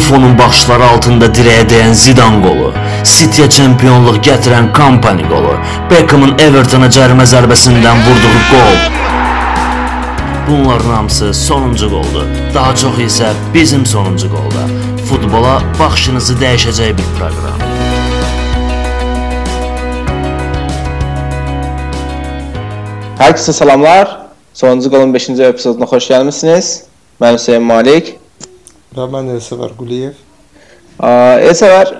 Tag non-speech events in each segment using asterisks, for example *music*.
Buffonun baxışları altında dirəyə dəyən Zidane qolu, City-yə çempionluq gətirən Kompany qolu, Beckhamın Evertona cərimə zərbəsindən vurduğu qol. Bunların hamısı sonuncu qoldur. Daha çox isə bizim sonuncu qolda. Futbola baxışınızı dəyişəcək bir proqram. Herkese selamlar. Sonuncu Golun 5. epizoduna xoş gəlmisiniz. Mən Hüseyn Malik. Mən Elsəvər Quliyev. Elsəvər,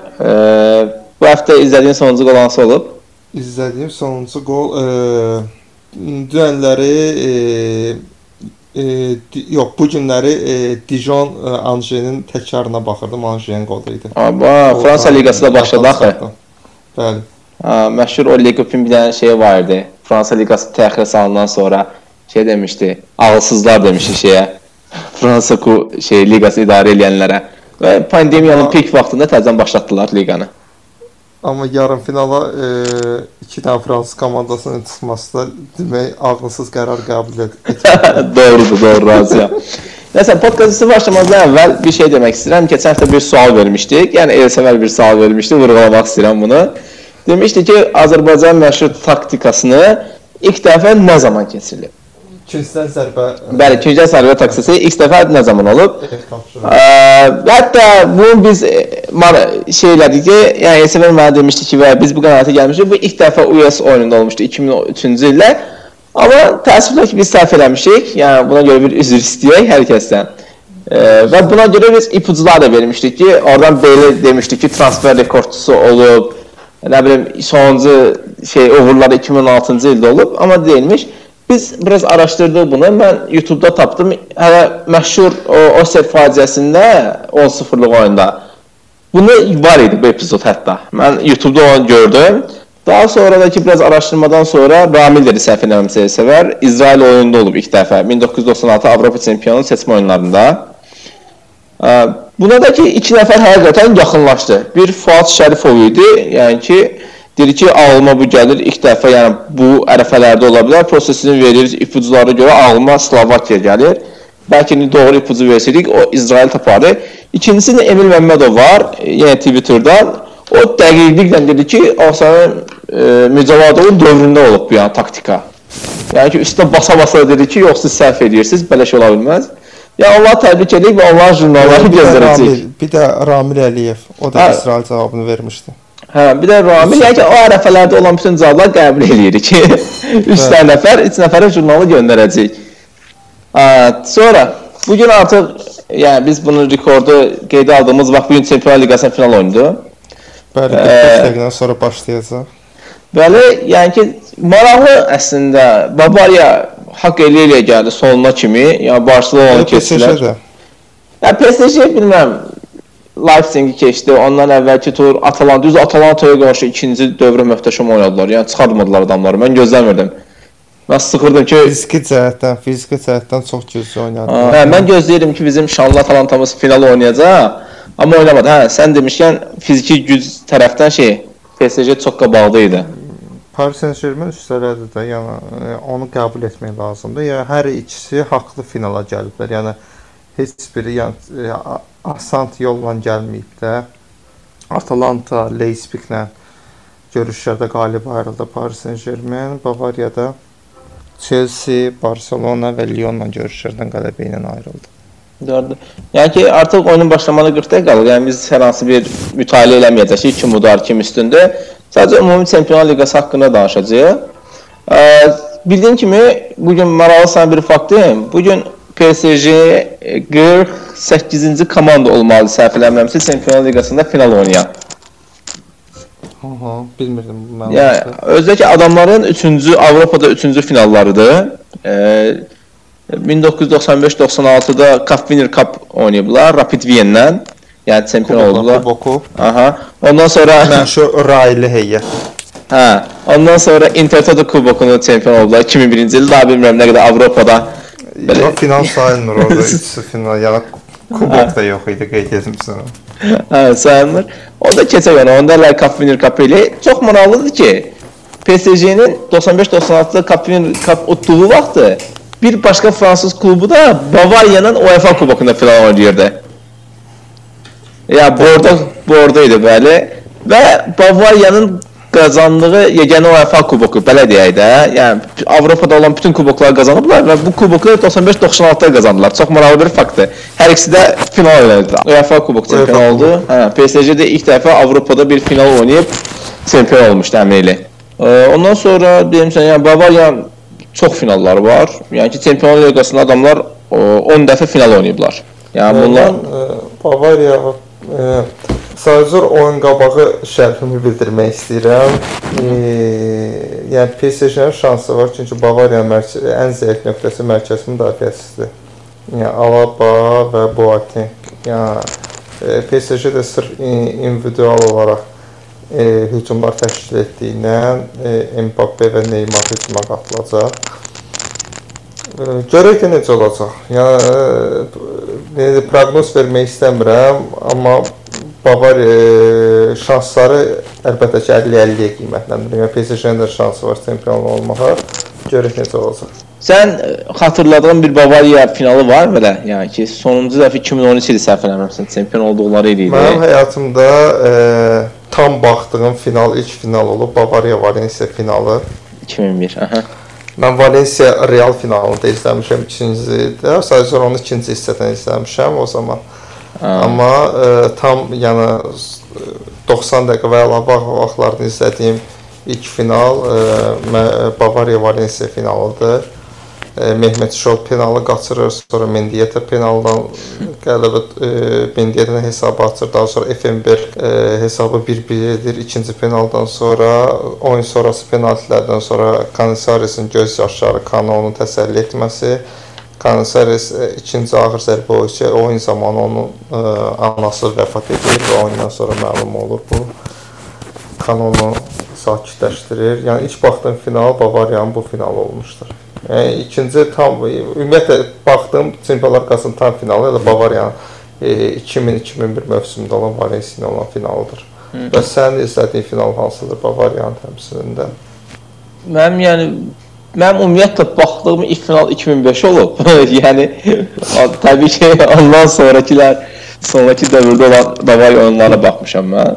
bu həftə izlədiyin sonuncu qol hansı olub? İzlədiyim sonuncu qol e, dünənləri e, e, yox, bu günləri e, Dijon e, Anjenin təkrarına baxırdım. Anjenin qolu idi. Amma Fransa liqası da başladı axı. Bəli. Ha, məşhur o Legupin bir dənə şey var idi. Fransa liqası təxirə salından sonra şey demişdi. Ağılsızlar demişdi şeyə. Fransa şey liqası idarə edənlərə və pandemiyanın Amma- pik vaxtında təzədən başlatdılar liqanı. Amma yarım finala e, iki dənə Fransız komandasının çıxması da demək ağılsız qərar qəbul etmək. *laughs* Doğrudur, doğru razıyam. Nəsə podkastı başlamazdan əvvəl bir şey demək istəyirəm. Keçən həftə bir sual vermişdik. Yəni elsəvər bir sual vermişdik. Vurğulamaq istəyirəm bunu. Demişdi ki, Azərbaycan məşhur taktikasını ilk dəfə nə zaman keçirilib? İkincisindən zərbə Bəli, ikinci sərvə taksisi ilk dəfə nə zaman olub? Ə, hətta bunu biz e, şey elədik ki, yəni Elsəvər mənə demişdi ki, və biz bu qənaətə gəlmişik. Bu ilk dəfə US oyununda olmuşdu 2003-cü ildə. Amma təəssüflə ki, biz səhv eləmişik. Yəni buna görə bir üzr istəyək hər kəsdən. Ə, və buna görə biz ipucular da vermişdik ki, oradan belə demişdik ki, transfer rekordçusu olub. Nə bilim, sonuncu şey uğurları 2016-cı ildə olub, amma deyilmiş. Biz biraz araşdırdıq bunu. Mən YouTube-da tapdım. Hələ məşhur o Oser faciəsində 10-0-lıq oyunda. Bunu var idi bu epizod hətta. Mən YouTube-da onu gördüm. Daha sonra da ki biraz araşdırmadan sonra Ramil dedi səhv eləmirəmsə sevər. İsrail oyununda olub ilk dəfə 1996 Avropa çempionu seçmə oyunlarında. Buna da ki iki nəfər həqiqətən yaxınlaşdı. Bir Fuad Şərifov idi. Yəni ki deyir ki, ağlıma bu gəlir ilk dəfə, yəni bu ərəfələrdə ola bilər. Prosesini verir ipuculara görə ağlıma Slovakiya gəlir. Bəlkə indi doğru ipucu versəydik, o İsrail tapardı. İkincisi də Emil Məmmədov var, yenə Twitterdan. O dəqiqliklə dedi ki, Asanın e, Mücavadovun dövründə olub bu yəni taktika. Yəni ki, üstə basa-basa dedi ki, yox siz səhv edirsiniz, belə şey ola bilməz. Ya Allah təbrik edirik və Allah jurnalları. Ramil, bir də Ramil Əliyev. O da Ha. İsrail cavabını vermişdi. Hə, bir də Ramil, yəni ki, o ərəfələrdə olan bütün cavabları qəbul eləyirik ki, *laughs* 3 Bəli. dənə nəfər, 3 nəfərə jurnalı göndərəcəyik. Sonra bu gün artıq yəni biz bunu rekordu qeydə aldığımız vaxt bu gün Çempionlar Liqasının final oyundu. Bəli, Ə, 45 dəqiqədən sonra başlayacaq. Bəli, yəni ki, maraqlı əslində Bavariya haqq eləyə gəldi sonuna kimi. Yəni Barselona keçdilər. Ya PSG bilmirəm. Leipzig keçdi. Ondan əvvəlki tur Atalanta, düz Atalantaya qarşı ikinci dövrə möhtəşəm oynadılar. Yəni çıxartmadılar adamları. Mən gözləmirdim. Mən sıxırdım ki, Fiziki cəhətdən, fiziki cəhətdən çox güclü oynadı. hə, mən gözləyirdim ki, bizim şanlı Atalantamız final oynayacaq. Amma oynamadı. Hə, sən demişkən fiziki güc tərəfdən şey, PSG çox qabaqda idi. Paris Saint-Germain üstələdi də, yəni e, onu qəbul etmək lazımdır. Yəni hər ikisi haqlı finala gəliblər. Yəni heç biri yəni e, a- asan yolla gəlməyib də. Atalanta Leipzig-lə görüşlərdə qalib ayrıldı Paris Saint-Germain, Bavariyada Chelsea, Barcelona və Lyon-la görüşlərdən qələbə ilə ayrıldı. Doğrudur. Yəni ki, artıq oyunun başlamalı 40 dəqiqə qalır. Yəni biz hər hansı bir mütaliə eləməyəcəyik ki, kim udar, kim üstündür. Sadəcə ümumi Çempionlar Liqası haqqında danışacağıq. Ə, bildiyim kimi bu gün maraqlı bir fakt deyim. Bu gün PSG 48-ci komanda olmalı səhv eləmirəmsə Çempionlar Liqasında final oynayan. Aha, bilmirdim bu məlumatı. Yəni özdəki adamların 3-cü Avropada 3-cü finallarıdır. Ə, 1995-96-da Cup Winner Cup oynayıblar Rapid Vienna-dən. Yəni çempion oldular. Kuboku. Aha. Ondan sonra Məşhur raylı heyət. hə, ondan sonra Intertoto Kubokunu çempion oldular 2001-ci ildə. Daha bilmirəm nə qədər Avropada. *laughs* Ya final sayılmır orada, üçüncü final. Yəni kubok da yox idi, qeyd etdim sənə. Hə, sayılmır. Onda keçək ona. Onda La Cup Winner Cup ilə çox maraqlıdır ki, PSG-nin 95-96-da Cup Winner Cup utduğu vaxtı bir başqa fransız klubu da Bavariyanın UEFA kubokunda final oynayırdı. Ya Bordo Bordoydu bəli. Və Bavariyanın qazandığı yeganə UEFA kuboku belə deyək də. Yəni Avropada olan bütün kubokları qazanıblar və bu kuboku 95-96-da qazandılar. Çox maraqlı bir faktdır. Hər ikisi də final oynadı. UEFA kubok çempionu oldu. Hə, PSG də ilk dəfə Avropada bir final oynayıb çempion olmuşdu Əmrli. Ondan sonra deyim sən, yəni Bavariyanın çox finalları var. Yəni ki, Çempionlar Liqasında adamlar o, 10 dəfə final oynayıblar. Yəni bunlar e, Bavariya e, sadəcə oyun qabağı şərhimi bildirmək istəyirəm. E, yəni PSG-nin şansı var çünki Bavariya ən zəif nöqtəsi mərkəz müdafiəsidir. Yəni Alaba və Boateng. Yəni e, PSG də sırf individual olaraq e, hücumlar təşkil etdiyindən e, Mbappe və Neymar hücuma qatılacaq. E, Görək ki necə olacaq. Yəni e, necə proqnoz vermək istəmirəm, amma Bavariya e, şansları əlbəttə ki 50-50-yə qiymətləndirilir. Yəni PSG-nin də şansı var çempion olmağa. Görək necə olacaq. Sən ə, xatırladığın bir Bavariya finalı var belə? Yəni ki, sonuncu dəfə 2013 ili səhv eləmirəmsən, çempion olduqları il idi. Mənim həyatımda e, tam baxdığım final ilk final olub Bavariya Valensiya finalı. 2001. Aha. Mən Valensiya Real finalını da izləmişəm ikincidə. Sadəcə onu ikinci hissədən izləmişəm o zaman. Amma e, tam yəni e, 90 dəqiqə və əlavə vaxtlarını izlədiyim ilk final e, mə- Bavariya Valensiya finalıdır. E, Mehmet Şol penalı qaçırır, sonra Mendieta penaldan qələbə e, Mendieta hesabı açır, daha sonra Effenberg e, hesabı 1-1 edir. İkinci penaldan sonra oyun sonrası penaltilərdən sonra Canizares'in göz yaşları Kanonu təsəlli etməsi Canizares e, ikinci ağır zərbə oyunçu oyun zamanı onun e, anası vəfat edir və oyundan sonra məlum olur bu. Kanonu sakitləşdirir. Yəni ilk baxdığım final Bavariyanın bu finalı olmuşdur. Yəni ikinci tam ümumiyyətlə baxdığım Çempionlar Liqasının tam finalı elə Bavariyanın e, 2000-2001 mövsümündə olan Valensiya ilə olan finalıdır. Və sənin izlədiyin final hansıdır Bavariyanın təmsilində? Mənim yəni mənim ümumiyyətlə baxdığım ilk final 2005 olub. *laughs* yəni təbii ki, ondan sonrakilər sonraki dövrdə olan Bavariya oyunlarına baxmışam mən.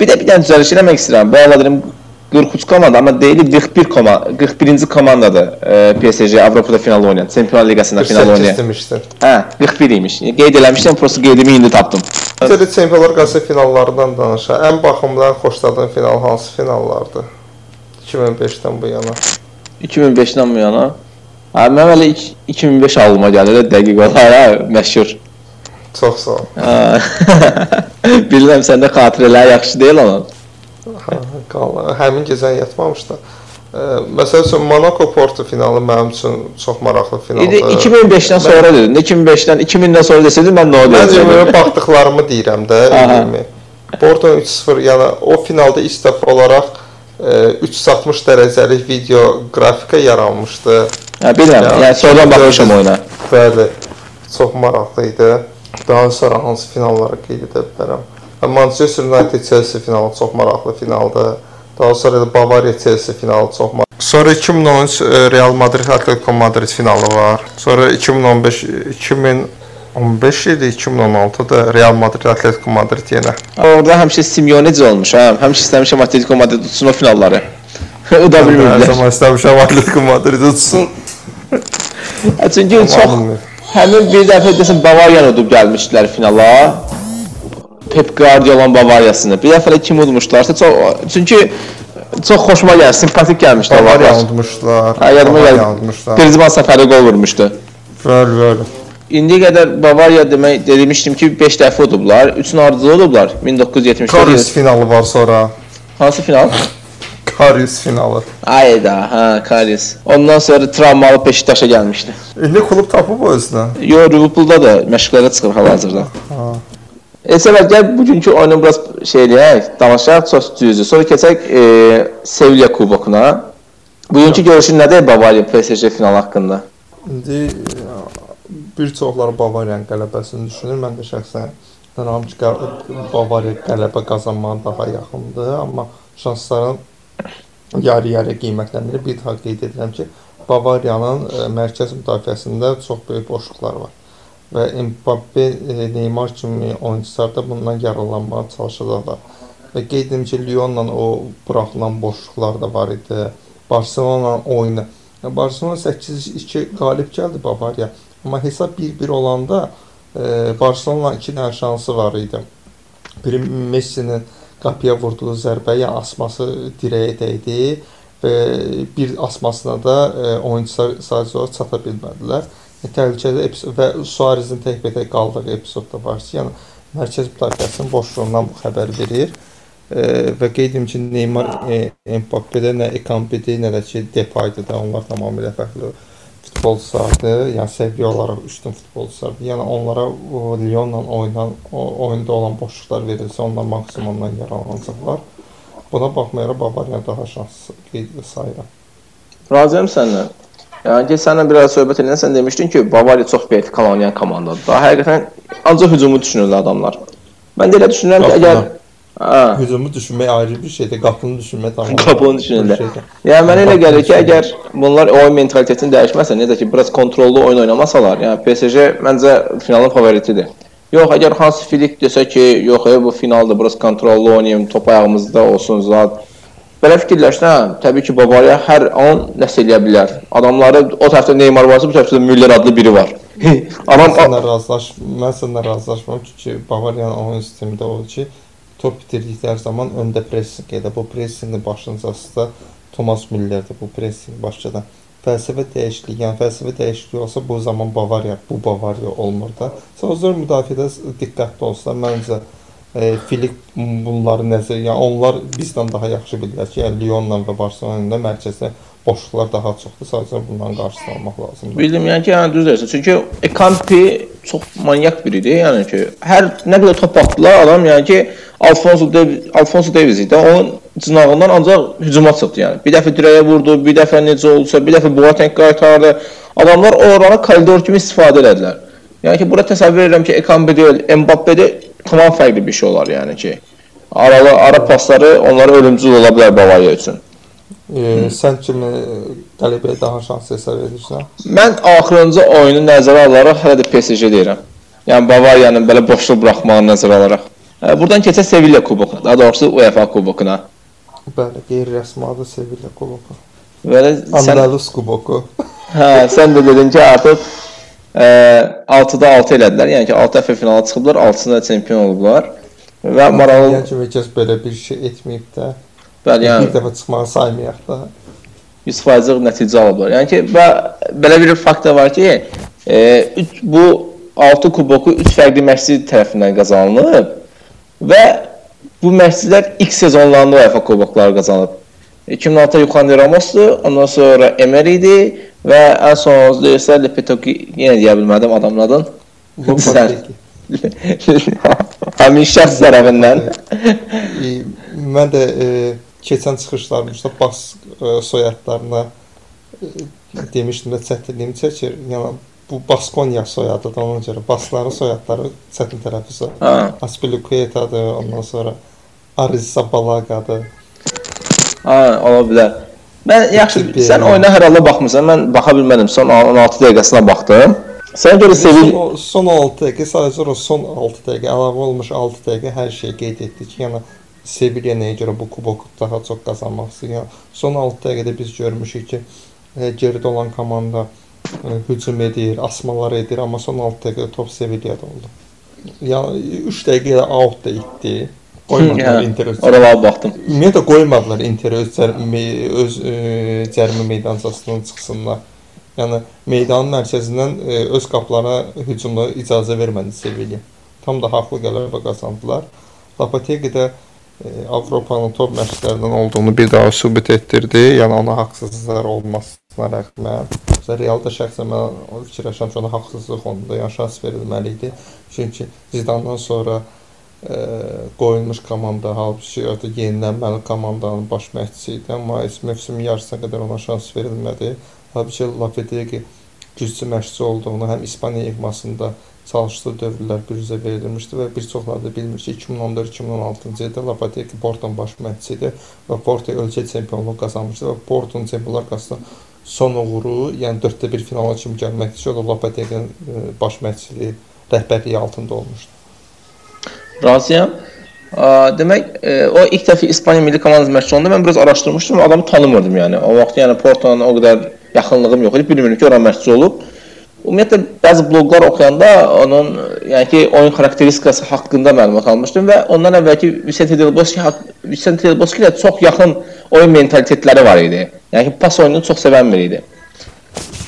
Bir də bir dənə düzəliş eləmək istəyirəm. Bayaq dedim 43 komanda, amma deyil 41 komanda, 41-ci komandadır PSG Avropada final oynayan, Çempionlar Liqasında final 48 oynayan. demişdin. Hə, 41 imiş. Qeyd eləmişdim, prosta qeydimi indi tapdım. Bizə Çempionlar Liqası finallarından danışa. Ən baxımdan xoşladığın final hansı finallardır? 2005-dən bu yana. 2005-dən bu yana. Hə, mən elə ilk 2005 ağlıma gəlir də dəqiq olaraq, məşhur. Çox sağ ol. *laughs* Bilirəm səndə xatirələr yaxşı deyil onun. Hə, qal. Həmin gecəni yatmamışdı. Məsəl üçün Monaco Porto finalı mənim üçün çox maraqlı finaldır. 2005-dən sonra dedin. 2005-dən 2000-dən sonra desəydin mən nə Mən olacaqdım? ümumi baxdıqlarımı deyirəm də. Porto 3-0, yəni o finalda ilk dəfə olaraq 360 dərəcəlik video qrafika yaranmışdı. Hə, bilirəm. Ya, Yəni sonradan baxmışam oyuna. Bəli, çox maraqlı idi. Daha sonra hansı finalları qeyd edə bilərəm? Manchester United Chelsea finalı çox maraqlı finaldır. Daha sonra da Bavariya Chelsea finalı çox maraqlı. Sonra 2013 e, Real Madrid Atletico Madrid finalı var. Sonra 2015 2015 idi, 2016-da Real Madrid Atletico Madrid yenə. Orada həmişə Simeoneci olmuş, hə. Həmişə istəmişəm Atletico Madrid tutsun o finalları. *laughs* o da Hər bilmirlər. zaman istəmişəm Atletico Madrid tutsun. *laughs* Hə, Çünki çox həmin bir dəfə desən Bavariyanı udub gəlmişdilər finala. Pep Guardiola Bavariyasını. Bir dəfə də kim udmuşlarsa çox çünki çox xoşuma gəlir, simpatik gəlmişdi Bavariya udmuşlar. Ha, yadıma gəldi. Griezmann səfəri qol vurmuşdu. Bəli, bəli. İndiyə qədər Bavariya demək demişdim ki 5 dəfə udublar. 3-ünü ardıcıl udublar 1974. Karius finalı var sonra. Hansı final? Karius finalı. Ayda, ha, Karius. Ondan sonra travmalı Beşiktaşa gəlmişdi. İndi klub tapıb o özünə. Yo, Liverpoolda da məşqlərə çıxır hal-hazırda. Elsəvər gəl bugünkü oyunu biraz şey eləyək, danışaq çox düzdür. Sonra keçək e, Sevilla kubokuna. Bugünkü görüşün nədir Bavariya PSG finalı haqqında? İndi bir çoxları Bavariyanın qələbəsini düşünür. Mən də şəxsən inanıram ki, Bavariya qələbə qazanmağa daha yaxındır, amma şansların yarı-yarıya qiymətləndirir. Bir daha qeyd edirəm ki, Bavariyanın e, mərkəz müdafiəsində çox böyük boşluqlar var. və Mbappe, e, Neymar kimi oyunçular da bundan yararlanmağa çalışacaqlar. Və qeyd edim ki, Lyonla o buraxılan boşluqlar da var idi. Barselona oyunu. Barselona 8-2 qalib gəldi Bavariya. Amma hesab 1-1 olanda e, Barselona 2 dənə şansı var idi. Biri Messi'nin qapıya vurduğu zərbə ya asması dirəyə dəydi və bir asmasına da e, oyunçular sadəcə olaraq çata bilmədilər. E, təhlükəli epizod və Suarezin tək-bətək qaldığı epizod da var yəni mərkəz müdafiəsinin boşluğundan bu xəbər verir. E, və qeyd edim ki, Neymar, e, Mbappe-də nə Ekambi-də, nə də ki, Depay-da da onlar tamamilə fərqli futbolçulardır. Yəni səviyyə olaraq üstün futbolçulardır. Yəni onlara Lyonla oynan o oyunda olan boşluqlar verilsə, onlar maksimumdan yararlanacaqlar. Buna baxmayaraq Bavariya daha şanslı qeyd sayıram. Razıyam səndən. Yəni ki, sənlə biraz söhbət edən sən demişdin ki, Bavariya çox vertikal oynayan komandadır. Daha həqiqətən ancaq hücumu düşünürlər adamlar. Mən də elə düşünürəm ki, əgər Hə, Hücumu düşünmək ayrı bir şeydir, qapını düşünmək tamam. Qapını düşünürlər. Yəni mənə elə gəlir ki, əgər bunlar oyun mentalitetini dəyişməsə, necə ki, biraz kontrollu oyun oynamasalar, yəni PSG məncə finalın favoritidir. Yox, əgər Hans Flick desə ki, yox, e, bu finaldır, biraz kontrollu oynayım, top ayağımızda olsun zat. Belə fikirləşsəm, təbii ki, Bavariya hər an nəsə eləyə bilər. Adamları o tərəfdə Neymar varsa, bu tərəfdə də Müller adlı biri var. *laughs* Adam Mən sənlə razılaş, mən sənlə razılaşmam çünki Bavariyanın oyun sistemi də odur ki, top bitirdikləri zaman öndə pressing edə. Bu pressinqin başlıcası da Thomas Müllerdir. Bu pressinq başladan. Fəlsəfə dəyişikliyi, yəni fəlsəfə dəyişikliyi olsa bu zaman Bavariya, bu Bavariya olmur da. Sözlər müdafiədə diqqətli olsa məncə e, Filip bunları nəzər, yəni onlar bizdən daha yaxşı bilirlər ki, yəni Lyonla və Barselona mərkəzdə boşluqlar daha çoxdur. Sadəcə bunların qarşısını almaq lazımdır. Bildim, yəni ki, yəni düz deyirsən. Çünki Ekampi çox manyak biridir. Yəni ki, hər nə qədər top atdılar, adam yəni ki, Alfonso Davies, Alfonso Davies idi. Onun cınağından ancaq hücuma çıxdı yəni. Bir dəfə dirəyə vurdu, bir dəfə necə olsa, bir dəfə Boateng qaytardı. Adamlar o oranı koridor kimi istifadə elədilər. Yəni ki, bura təsəvvür edirəm ki, Ekambi deyil, Mbappe-də tamam fərqli bir şey olar yəni ki. Aralı ara pasları onlara ölümcül ola bilər Bavariya üçün. E, sən kimi qələbəyə daha şans hesab edirsən? Mən axırıncı oyunu nəzərə alaraq hələ də PSG deyirəm. Yəni Bavariyanın belə boşluq buraxmağını nəzərə alaraq. Buradan keçək Sevilla kubokuna, daha doğrusu UEFA kubokuna. Bəli, qeyri-rəsmi adı Sevilla kuboku. Belə sən Andalus kuboku. *laughs* hə, sən də dedin ki, artıq ə, 6-da 6 elədilər. Yəni ki, 6 dəfə finala çıxıblar, 6-sında çempion olublar. Və maraqlı, Yəni kimi kəs belə bir şey etməyib də. Bəli, Bir yəni dəfə çıxmağı saymayaq da. 100%lik nəticə alıblar. Yəni ki, və belə bir fakt da var ki, e, üç, bu 6 kuboku 3 fərqli məşqçi tərəfindən qazanılıb və bu məşqçilər ilk sezonlarında UEFA kubokları qazanıb. 2006-da Yuxan Ramosdu, ondan sonra Emery idi və ən son deyirsə Lepetoki yenə deyə bilmədim adamın adını. *laughs* *laughs* Həmin şəxs tərəfindən. E, mən də e, keçən çıxışlarımızda bas e, soyadlarına e, demişdim də çətinliyimi çəkir. Yəni bu Baskonya soyadıdır ona görə. Basların soyadları çətin tələffüz. Ha. Aspilicueta'dır, ondan sonra Arrizabalaga-dır. Ha, ola bilər. Mən yaxşı, Bir- sən oyuna hər halda baxmısan. Mən baxa bilmədim. Son 16 dəqiqəsinə baxdım. Sənə görə Sevil Son, son 6 dəqiqə sadəcə o son 6 dəqiqə əlavə olmuş 6 dəqiqə hər şey qeyd etdik. Yəni Sevilla nəyə görə bu kuboku daha çox qazanmaq? Yəni son 6 dəqiqədə biz görmüşük ki, e, geridə olan komanda e, hücum edir, asmalar edir, amma son 6 dəqiqədə top Sevilla'da oldu. Yəni 3 dəqiqə ilə out da itdi. Qoymadılar Inter öz. Oralara baxdım. Ümumiyyətlə qoymadılar Inter öz cərmə öz e, cərmə meydançasından çıxsınlar. Yəni meydanın mərkəzindən e, öz qaplarına hücumda icazə vermədi Sevilla. Tam da haqlı qələbə qazandılar. Lopetegui-də e, Avropanın top məşqlərindən olduğunu bir daha sübut etdirdi. Yəni ona haqsızlıqlar olmasına rəğmən. Məsələn, Realda şəxsən mən fikirləşirəm ki, ona haqsızlıq onda yəni şans verilməli idi. Çünki Zidandan sonra ə, qoyulmuş komanda, halbuki artıq yenilənməli komandanın baş məşqçisi idi, amma heç mövsümün yarısına qədər ona şans verilmədi. Halbuki Lopetegui güclü məşqçi olduğunu həm İspaniya yığmasında çalışdığı dövrlər bürüzə verilmişdi və bir çoxları da bilmir ki, 2014-2016-cı ildə Lopetegui Portonun baş məşqçisi idi və Porto ölkə çempionluğu qazanmışdı və Portonun çempionlar qasında son uğuru, yəni 4-də 1 finala kimi gəlmək üçün o Lopetegin e, baş məşqçiliyi, rəhbərliyi altında olmuşdu. Razıyam. Demək, e, o ilk dəfə İspaniya milli komandası məşqçi olanda mən biraz araşdırmışdım, adamı tanımırdım yəni. O vaxt yəni Porto-la o qədər yaxınlığım yox idi, bilmirdim ki, ora məşqçi olub. Ümumiyyətlə bəzi bloqlar oxuyanda onun yəni ki, oyun xarakteristikası haqqında məlumat almışdım və ondan əvvəlki Vicente Del Bosque Vicente Del Bosque ilə çox yaxın oyun mentalitetləri var idi. Yəni ki, pas oyununu çox sevən biri idi.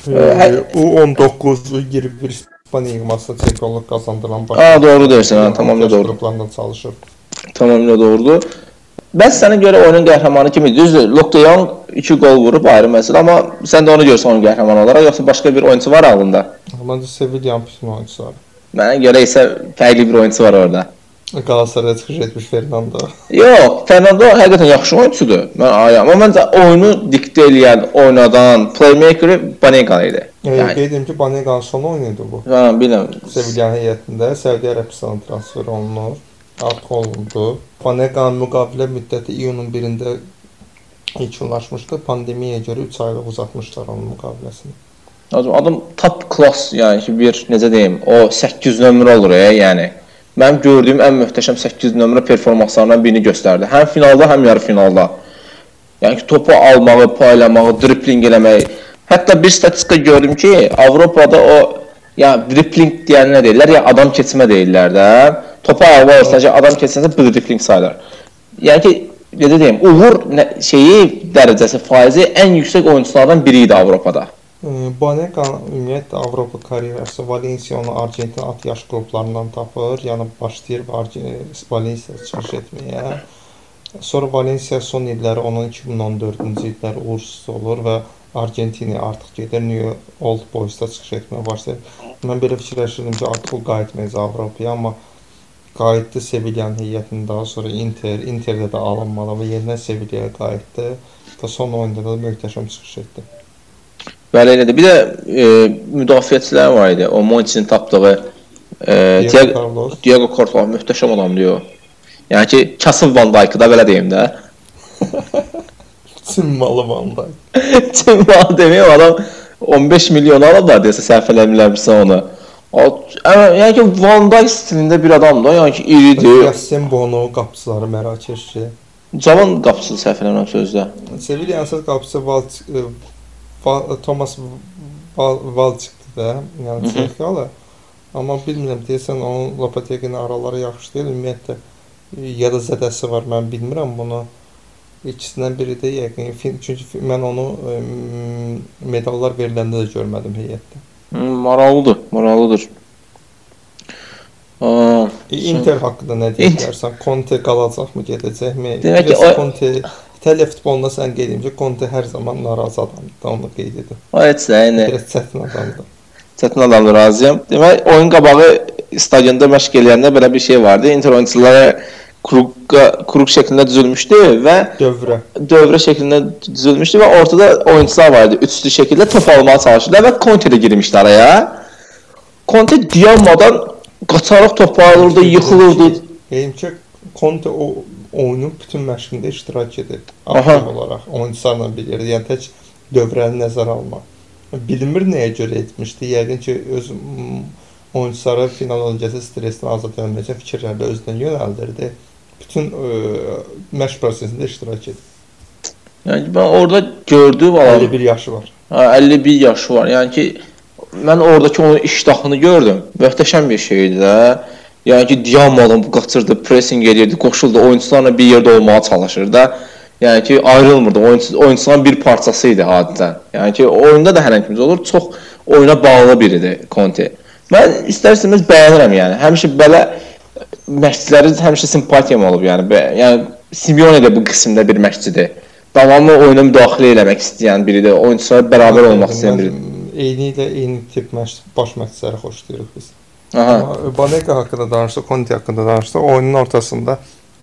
E, U19 21 İspaniya yığmasında çempionluq qazandıran. Aa, doğru deyirsən, ha, tamamilə doğru. Qruplarında çalışır. Tamamilə doğrudur. Bəs sənə görə oyunun qəhrəmanı kim idi? Düzdür, Luke de Jong 2 gol vurub ayrı məsələ, amma sən də onu görsən oyun qəhrəmanı olaraq, yoxsa başqa bir oyunçu var ağlında? Məncə Sevilla bütün oyunçuları. Mənə görə isə fərqli bir oyunçu var orada. Qalatasaraya çıxış etmiş Fernando. Yox, Fernando həqiqətən yaxşı oyunçudur. Mən ayam, amma məncə oyunu diktə eləyən, oynadan, playmaker Banega idi. Yəni, Yəni, qeyd edim ki, Banegan son oyunu bu. hə, bilmirəm. Sevilla heyətində Səudiyyə Ərəbistanı transfer olunur. Artıq olundu. Banegan müqavilə müddəti iyunun 1-də yekunlaşmışdı. Pandemiyaya görə 3 aylıq uzatmışlar onun müqaviləsini. Adam, adam top class, yəni ki, bir necə deyim, o 800 nömrə olur ya, yəni. Mənim gördüyüm ən möhtəşəm 800 nömrə performanslarından birini göstərdi. Həm finalda, həm yarı finalda. Yəni ki, topu almağı, paylamağı, dribling eləməyi. Hətta bir statistika gördüm ki, Avropada o ya dribling deyən nə deyirlər? Ya adam keçmə deyirlər də. Topu alırsan ki, adam keçsəsə bu dribling sayılır. Yəni ki, necə deyim, uğur şeyi dərəcəsi, faizi ən yüksək oyunçulardan biri idi Avropada. Banegan ümumiyyətlə Avropa karyerası Valensiya onu Argentin at yaş qruplarından tapır. Yəni başlayır Argentin Valensiya çıxış etməyə. Sonra Valensiya son illəri onun 2014-cü illəri uğursuz olur və Argentina artıq gedir New Old Boys-da çıxış etməyə başlayır. Mən belə fikirləşirdim ki, artıq o qayıtmayacaq Avropaya, amma qayıtdı Sevilla'nın heyətində, daha sonra Inter, Interdə də alınmalı və yenidən Sevilla'ya qayıtdı və son oyunda da möhtəşəm çıxış etdi. Bəli elədir. Bir də e, müdafiəçilər var idi. O Monti'nin tapdığı e, Diego Diego, Courtois möhtəşəm adamdır o. Yəni ki, kasıb Van Dijk-ı da belə deyim də. Simmalı Van Dijk. Cəmal *laughs* deməyim adam 15 milyon alıblar desə səhv eləmirəmsə onu. Ə- yəni ki, Van Dijk stilində bir adamdır. Yəni ki, iridir. Yasin Bono qapıçıları Mərakeşçi. Cavan qapısı səhv eləmirəm sözdə. Sevilla əsas qapıçısı Val, e, Val Thomas Val, Valçıqdır da, yəni Çexyalı. Amma bilmirəm deyəsən onun Lopetegin araları yaxşı deyil ümumiyyətlə ya da zədəsi var, mən bilmirəm bunu. İkisindən biri də yəqin çünki mən onu e, medallar veriləndə də görmədim heyətdə. Maraqlıdır, maraqlıdır. Aa, Inter haqqında nə deyə bilərsən? Conte qalacaqmı, gedəcəkmi? Demək ki, o- Conte İtaliya futbolunda sən qeyd edin ki, Conte hər zaman narazı adamdır. Onu qeyd edim. o heç nə, Biraz çətin adamdır. çətin adamdır, razıyam. Demək, oyun qabağı stadionda məşq eləyəndə belə bir şey vardı. Inter oyunçuları kruqa, kruq şəklində düzülmüşdü və Dövrə. dövrə şəklində düzülmüşdü və ortada oyunçular var idi. Üçlü şəkildə top almağa çalışırdılar və Conte də girmişdi araya. Conte dayanmadan qaçaraq topu alırdı, yıxılırdı. Deyim ki, Conte o oyunun bütün məşqində iştirak edir. Aha. Aktiv olaraq oyunçularla birlikdə, yəni tək dövrəni nəzərə alma. Bilmir nəyə görə etmişdi. Yəqin ki, öz mm, oyunçuları final öncəsi stressdən azad etmək üçün fikirlərlə özünə yönəldirdi. Bütün ə, məşq prosesində iştirak edir. Yəni mən orada gördüm adam 51 yaşı var. Ha, 51 yaşı var. Yəni ki, mən oradakı onun iştahını gördüm. Möhtəşəm bir şey idi də. Yəni ki, Diamalın qaçırdı, pressing edirdi, qoşuldu, oyunçularla bir yerdə olmağa çalışırdı da. Yəni ki, ayrılmırdı. Oyunçu oyunçuların bir parçası idi hadisən. Yəni ki, oyunda da hər hangimiz olur. Çox oyuna bağlı biridir Conte. Mən istərsəniz bəyənirəm yəni. Həmişə belə məşqçiləri həmişə simpatiyam olub yəni. Bə- Yəni Simeone də bu qismdə bir məşqçidir. Davamlı oyuna müdaxilə eləmək istəyən biridir. Oyunçular bərabər olmaq istəyən biridir. Eyni ilə eyni tip məşq baş məşqçiləri xoşlayırıq biz. Aha. Banega haqqında danışdıq, Conte haqqında danışdıq. Oyunun ortasında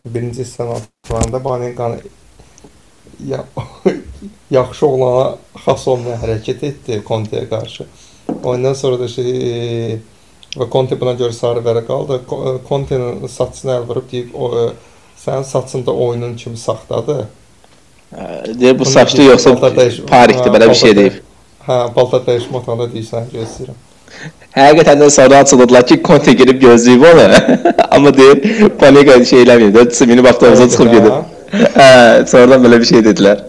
birinci hissənin ortalarında Baneganı ya, *laughs* yaxşı olana xas olmayan hərəkət etdi Conte'yə qarşı. Ondan sonra da şey e, və Conte buna görə sarı vərəq aldı. Co- Conte'nin saçını əl vurub deyib o sənin saçında oyunun kimi saxtadır. Deyir bu saçlı yoxsa parikdir belə bir şey deyib. Hə, balta dəyişmə otağında deyirsən, gözləyirəm. Həqiqətən də sonra açıldılar ki, Conte gelib gözləyib onu. Amma deyir, Panika şey eləmir. Dörtüsü minib avtobusa çıxıb gedir. Hə, sonradan belə bir şey dedilər.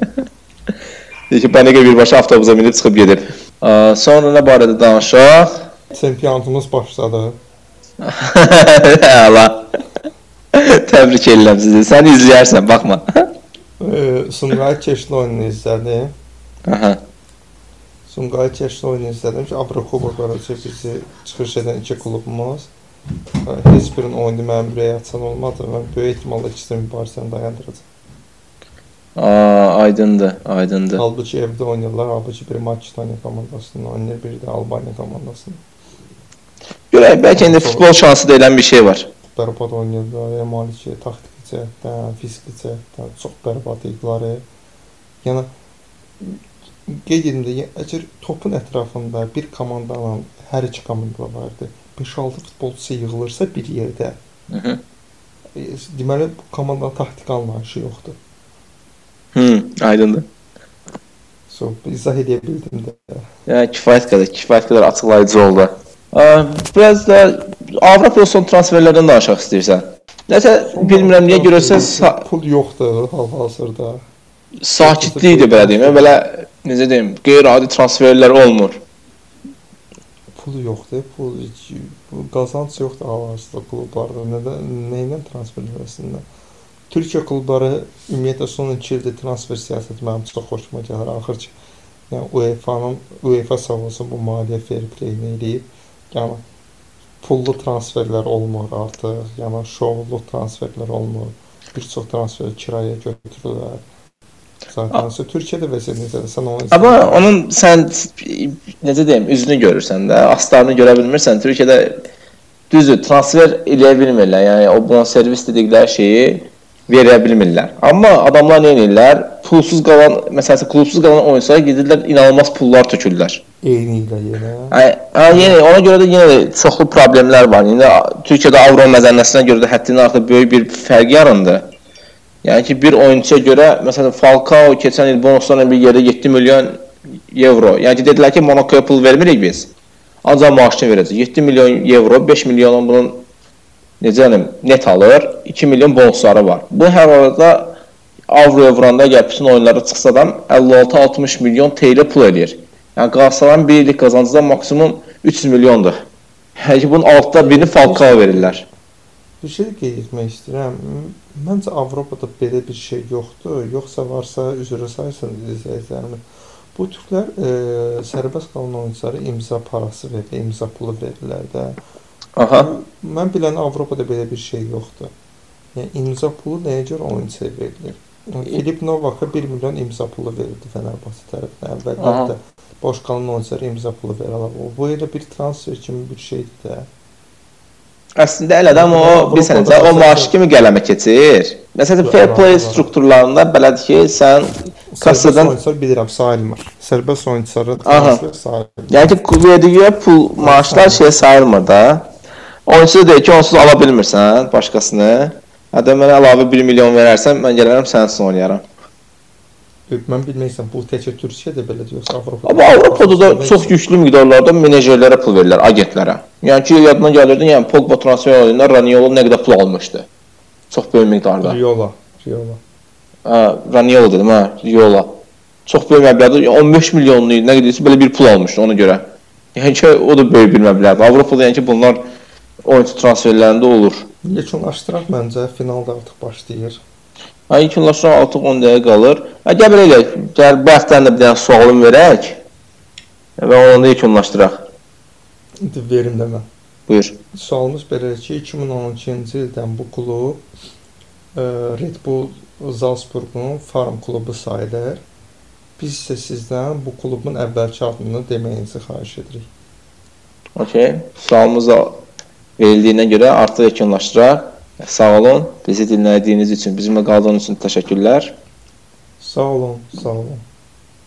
Deyir ki, Panika birbaşa avtobusa minib çıxıb gedir. Sonra nə barədə danışaq? Çempionatımız başladı. *laughs* Allah. Təbrik edirəm sizi. Sən izləyərsən, baxma. Ee, Sumqayıt keçli oyununu izlədim. Aha. Sumqayıt keçli oyununu izlədim ki, Avrokuboklara bizi çıxış edən iki klubumuz. Heç birinin oyunu mənim ürəyə açan olmadı. Mən böyük ehtimalla ikisinin mübarizəni dayandıracaq. Aa, aydındır, aydındır. Halbuki evdə oynayırlar, halbuki biri Makedoniya komandasının oynayır, biri də Albaniya komandasının. Görək, bəlkə indi futbol şansı deyilən bir şey var. Bərbad oynayırlar, Maliki taktiki cəhətdən, fiziki cəhətdən çox bərbad idilər. Yəni qeyd edim də, əgər topun ətrafında bir komandanın hər iki komanda vardı. 5-6 futbolçu yığılırsa bir yerdə, Hı -hı. e, deməli bu komandanın taktiki anlayışı yoxdur. Hı, aydındır. So, izah edə bildim də. Yəni kifayət qədər, kifayət qədər açıqlayıcı oldu. Biraz da Avropa son transferlərdən danışaq istəyirsən. Nəsə bilmirəm niyə görəsən pul yoxdur hal-hazırda. sakitlikdir belə deyim. Belə necə deyim, qeyri-adi transferlər olmur. Pul yoxdur, pul qazanc yoxdur hal-hazırda klublarda. Nədən nə ilə transfer eləsinlər? Türkiyə klubları ümumiyyətlə son 2 ildə transfer siyasəti mənim çox xoşuma gəlir. Axır ki, yəni UEFA-nın UEFA sağ olsun bu maliyyə fair play-ni eləyib. Yəni pullu transferlər olmur artıq. Yəni şovlu transferlər olmur. Bir çox transfer kirayə götürürlər. Zaten sə Türkiyədə vəziyyət necədir? Sən onu Amma onun sən necə deyim, üzünü görürsən də, astarını görə bilmirsən. Türkiyədə düzdür, transfer eləyə bilmirlər. Yəni o buna servis dedikləri şeyi verə bilmirlər. Amma adamlar nə edirlər? Pulsuz qalan, məsələn, klubsuz qalan oyunçulara gedirlər, inanılmaz pullar tökürlər. eyni ilə yenə. Yəni ona görə də yenə də çoxlu problemlər var. İndi Türkiyədə avro məzənnəsinə görə də həddindən artıq böyük bir fərq yarandı. Yəni ki, bir oyunçuya görə, məsələn, Falcao keçən il bonuslarla bir yerdə 7 milyon evro. Yəni ki, dedilər ki, Monacoya pul vermirik biz. Ancaq maaşını verəcək. 7 milyon evro, 5 milyonun bunun necə deyim, net alır, 2 milyon bonusları var. Bu hər arada avroya vuranda gəl bütün oyunlara çıxsa adam 56-60 milyon TL pul eləyir. Yəni Qalatasarayın bir illik qazancı da maksimum 300 milyondur. Yəni ki, bunun altda birini Falcao verirlər. Bir şey qeyd etmək istəyirəm. Məncə Avropada belə bir şey yoxdur. Yoxsa varsa üzr saysın izləyicilərimiz. Bu türklər e, sərbəst qalan oyunçulara imza parası verir, imza pulu verirlər də. Aha. Mən bilən Avropada belə bir şey yoxdur. Yəni imza pulu nəyə görə oyunçuya verilir? Filip Novak'a 1 milyon imza pulu verildi Fenerbahçe tərəfindən. Əvvəllər də boş qalan oyunçulara imza pulu verirlər. O bu elə bir transfer kimi bir şeydir də. Əslində elə amma o bilirsən necə o maaş kimi qələmə keçir. Məsələn, fair play strukturlarında belədir ki, sən kassadan oyunçular bilirəm sayılmır. Sərbəst oyunçulara Aha. transfer sayılmır. yəni ki, verdiyi pul maaşlar şey sayılmır da. Oyunçu deyir ki, onsuz ala bilmirsən başqasını. Hə mənə əlavə 1 milyon verərsən, mən gələrəm üçün oynayaram. Mən bilmirəm bu təkcə Türkiyədə belədir yoxsa Avropada. Amma Avropada da çox yüklü miqdarlarda menecerlərə pul verirlər, agentlərə. Yəni ki, yadına gəlirdi, yəni Pogba transfer olanda Raniolo nə qədər pul almışdı. Çox böyük miqdarda. Riola, Riola. Hə, Raniolo dedim, hə, Riola. Çox böyük məbləğdə, 15 milyonlu nə qədərsə belə bir pul almışdı ona görə. Yəni ki, o da böyük bir məbləğdir. Avropada yəni ki, bunlar oyunçu transferlərində olur. Yekunlaşdıraq məncə finalda artıq başlayır. Hə, yekunlaşan artıq 10 dəqiqə qalır. Hə, gəl belə eləyək. Gəl bu həftənin də bir dənə sualım verək. Və onu da yekunlaşdıraq. İndi verim də mən. Buyur. Sualımız belədir ki, 2012-ci ildən bu klub e, Red Bull Salzburgun farm klubu sayılır. Biz isə sizdən bu klubun əvvəlki adını deməyinizi xahiş edirik. Okey. Sualımız verildiyinə görə artıq yekunlaşdıraq. Sağ olun. Bizi dinlədiyiniz üçün, bizimlə qaldığınız üçün təşəkkürlər. Sağ olun, sağ olun.